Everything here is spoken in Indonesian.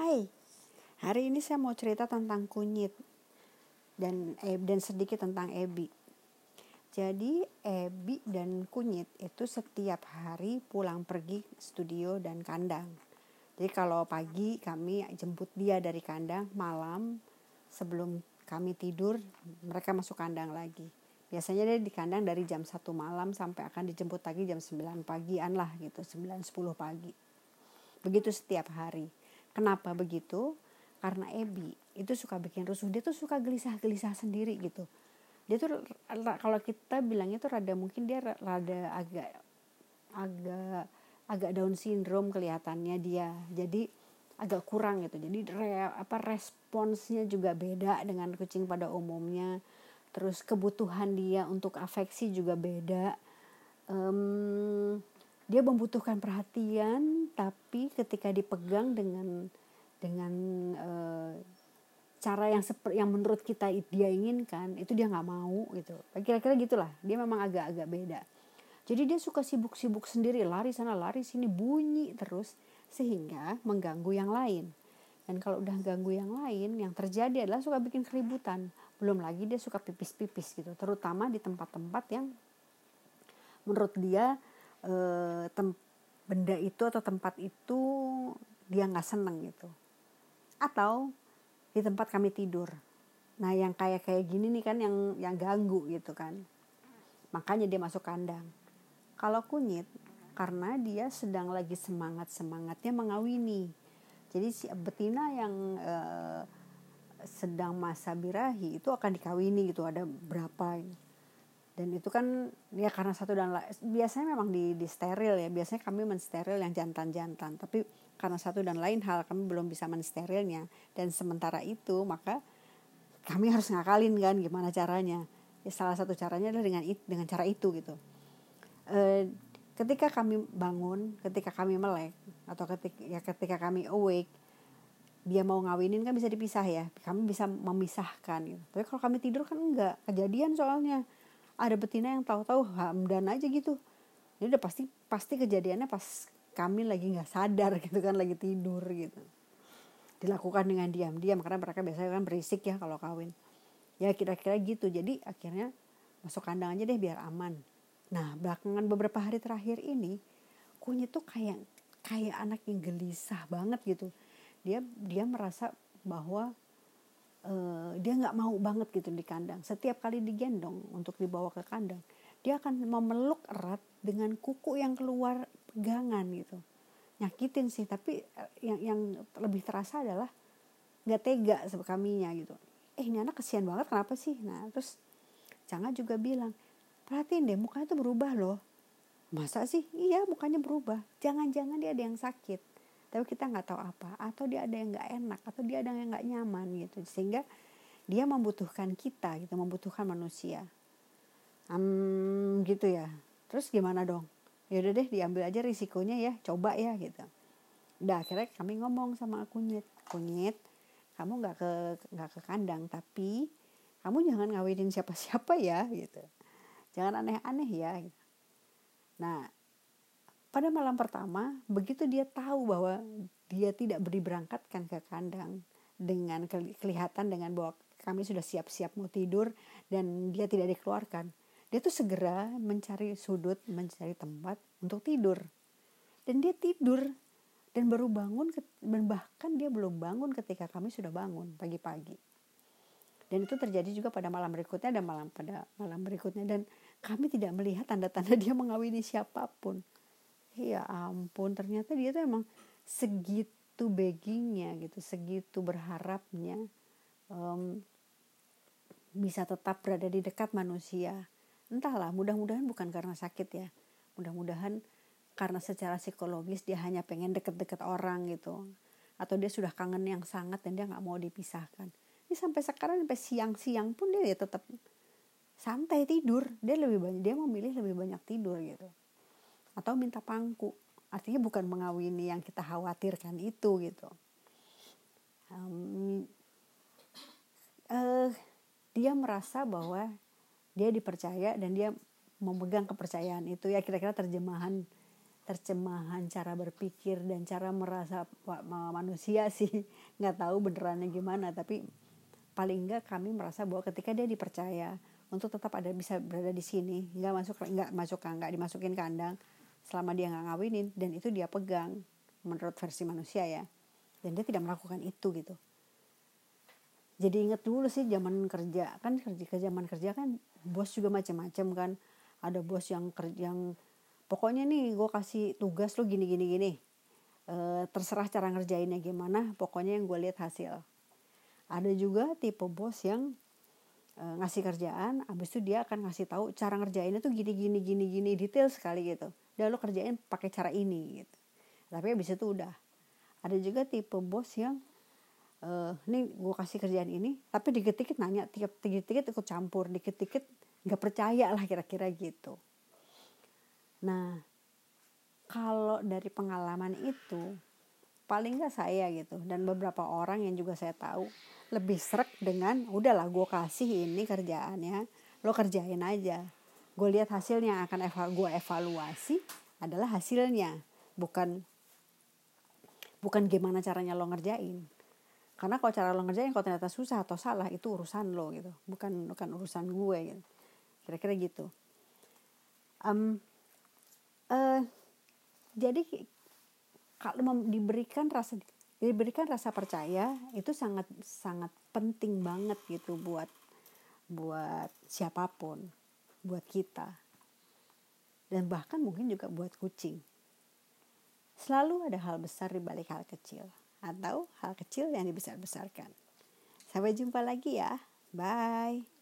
Hai, hari ini saya mau cerita tentang kunyit dan eh, dan sedikit tentang Ebi. Jadi Ebi dan kunyit itu setiap hari pulang pergi studio dan kandang. Jadi kalau pagi kami jemput dia dari kandang, malam sebelum kami tidur mereka masuk kandang lagi. Biasanya dia di kandang dari jam 1 malam sampai akan dijemput lagi jam 9 pagian lah gitu, 9 10 pagi. Begitu setiap hari Kenapa begitu? Karena Ebi itu suka bikin rusuh. Dia tuh suka gelisah-gelisah sendiri gitu. Dia tuh kalau kita bilangnya tuh rada mungkin dia rada agak agak agak Down syndrome kelihatannya dia. Jadi agak kurang gitu. Jadi re, apa responsnya juga beda dengan kucing pada umumnya. Terus kebutuhan dia untuk afeksi juga beda. Um, dia membutuhkan perhatian tapi ketika dipegang dengan dengan uh, cara yang seperti yang menurut kita dia inginkan itu dia nggak mau gitu. Kira-kira gitulah. Dia memang agak-agak beda. Jadi dia suka sibuk-sibuk sendiri lari sana lari sini bunyi terus sehingga mengganggu yang lain. Dan kalau udah ganggu yang lain yang terjadi adalah suka bikin keributan. Belum lagi dia suka pipis-pipis gitu terutama di tempat-tempat yang menurut dia eh, tem benda itu atau tempat itu dia nggak seneng gitu. Atau di tempat kami tidur. Nah yang kayak kayak gini nih kan yang yang ganggu gitu kan. Makanya dia masuk kandang. Kalau kunyit karena dia sedang lagi semangat semangatnya mengawini. Jadi si betina yang eh, sedang masa birahi itu akan dikawini gitu ada berapa dan itu kan ya karena satu dan lain biasanya memang di, di steril ya. Biasanya kami mensteril yang jantan-jantan. Tapi karena satu dan lain hal kami belum bisa mensterilnya. Dan sementara itu maka kami harus ngakalin kan gimana caranya. Ya salah satu caranya adalah dengan dengan cara itu gitu. E, ketika kami bangun ketika kami melek atau ketika ya ketika kami awake dia mau ngawinin kan bisa dipisah ya. Kami bisa memisahkan gitu. Tapi kalau kami tidur kan enggak. Kejadian soalnya ada betina yang tahu-tahu hamdan aja gitu. Ini udah pasti pasti kejadiannya pas kami lagi nggak sadar gitu kan lagi tidur gitu. Dilakukan dengan diam-diam karena mereka biasanya kan berisik ya kalau kawin. Ya kira-kira gitu. Jadi akhirnya masuk kandang aja deh biar aman. Nah belakangan beberapa hari terakhir ini kunyit tuh kayak kayak anak yang gelisah banget gitu. Dia dia merasa bahwa uh, dia nggak mau banget gitu di kandang. Setiap kali digendong untuk dibawa ke kandang, dia akan memeluk erat dengan kuku yang keluar pegangan gitu. Nyakitin sih, tapi eh, yang yang lebih terasa adalah nggak tega kaminya gitu. Eh ini anak kesian banget kenapa sih? Nah terus jangan juga bilang, perhatiin deh mukanya tuh berubah loh. Masa sih? Iya mukanya berubah. Jangan-jangan dia ada yang sakit tapi kita nggak tahu apa. Atau dia ada yang nggak enak atau dia ada yang nggak nyaman gitu. Sehingga dia membutuhkan kita gitu membutuhkan manusia. Um, gitu ya. Terus gimana dong? Ya udah deh diambil aja risikonya ya. Coba ya gitu. Udah akhirnya kami ngomong sama kunyit. Kunyit kamu nggak ke nggak ke kandang tapi kamu jangan ngawinin siapa-siapa ya gitu. Jangan aneh-aneh ya gitu. nah pada malam pertama, begitu dia tahu bahwa dia tidak diberangkatkan ke kandang dengan kelihatan dengan bahwa kami sudah siap-siap mau tidur dan dia tidak dikeluarkan. Dia tuh segera mencari sudut, mencari tempat untuk tidur. Dan dia tidur dan baru bangun bahkan dia belum bangun ketika kami sudah bangun pagi-pagi. Dan itu terjadi juga pada malam berikutnya dan malam pada malam berikutnya dan kami tidak melihat tanda-tanda dia mengawini siapa pun ya ampun ternyata dia tuh emang segitu beggingnya gitu segitu berharapnya um, bisa tetap berada di dekat manusia. Entahlah mudah-mudahan bukan karena sakit ya. Mudah-mudahan karena secara psikologis dia hanya pengen deket-deket orang gitu. Atau dia sudah kangen yang sangat dan dia nggak mau dipisahkan. Ini sampai sekarang sampai siang-siang pun dia ya tetap santai tidur. Dia lebih banyak dia memilih lebih banyak tidur gitu atau minta pangku. Artinya bukan mengawini yang kita khawatirkan itu gitu. Um, uh, dia merasa bahwa dia dipercaya dan dia memegang kepercayaan itu. Ya kira-kira terjemahan terjemahan cara berpikir dan cara merasa manusia sih nggak tahu benerannya gimana. Tapi paling enggak kami merasa bahwa ketika dia dipercaya untuk tetap ada bisa berada di sini nggak masuk nggak masuk nggak dimasukin kandang selama dia nggak ngawinin dan itu dia pegang menurut versi manusia ya. Dan dia tidak melakukan itu gitu. Jadi inget dulu sih zaman kerja. Kan kerja ke zaman kerja kan bos juga macam-macam kan. Ada bos yang kerja yang pokoknya nih gue kasih tugas lo gini gini gini. E, terserah cara ngerjainnya gimana pokoknya yang gue lihat hasil. Ada juga tipe bos yang ngasih kerjaan abis itu dia akan ngasih tahu cara ngerjainnya tuh gini gini gini gini detail sekali gitu. Dan lo kerjain pakai cara ini gitu. Tapi abis itu udah. Ada juga tipe bos yang uh, ini gue kasih kerjaan ini tapi dikit-dikit nanya tiap dikit-dikit ikut campur dikit-dikit nggak percaya lah kira-kira gitu. Nah kalau dari pengalaman itu paling nggak saya gitu. Dan beberapa orang yang juga saya tahu lebih serak dengan udahlah gue kasih ini kerjaannya lo kerjain aja. Gue lihat hasilnya akan eval gue evaluasi adalah hasilnya bukan bukan gimana caranya lo ngerjain. Karena kalau cara lo ngerjain kalau ternyata susah atau salah itu urusan lo gitu. Bukan bukan urusan gue gitu. Kira-kira gitu. Um, uh, jadi kalau diberikan rasa diberikan rasa percaya itu sangat sangat penting banget gitu buat buat siapa pun buat kita dan bahkan mungkin juga buat kucing selalu ada hal besar di balik hal kecil atau hal kecil yang dibesar-besarkan. Sampai jumpa lagi ya. Bye.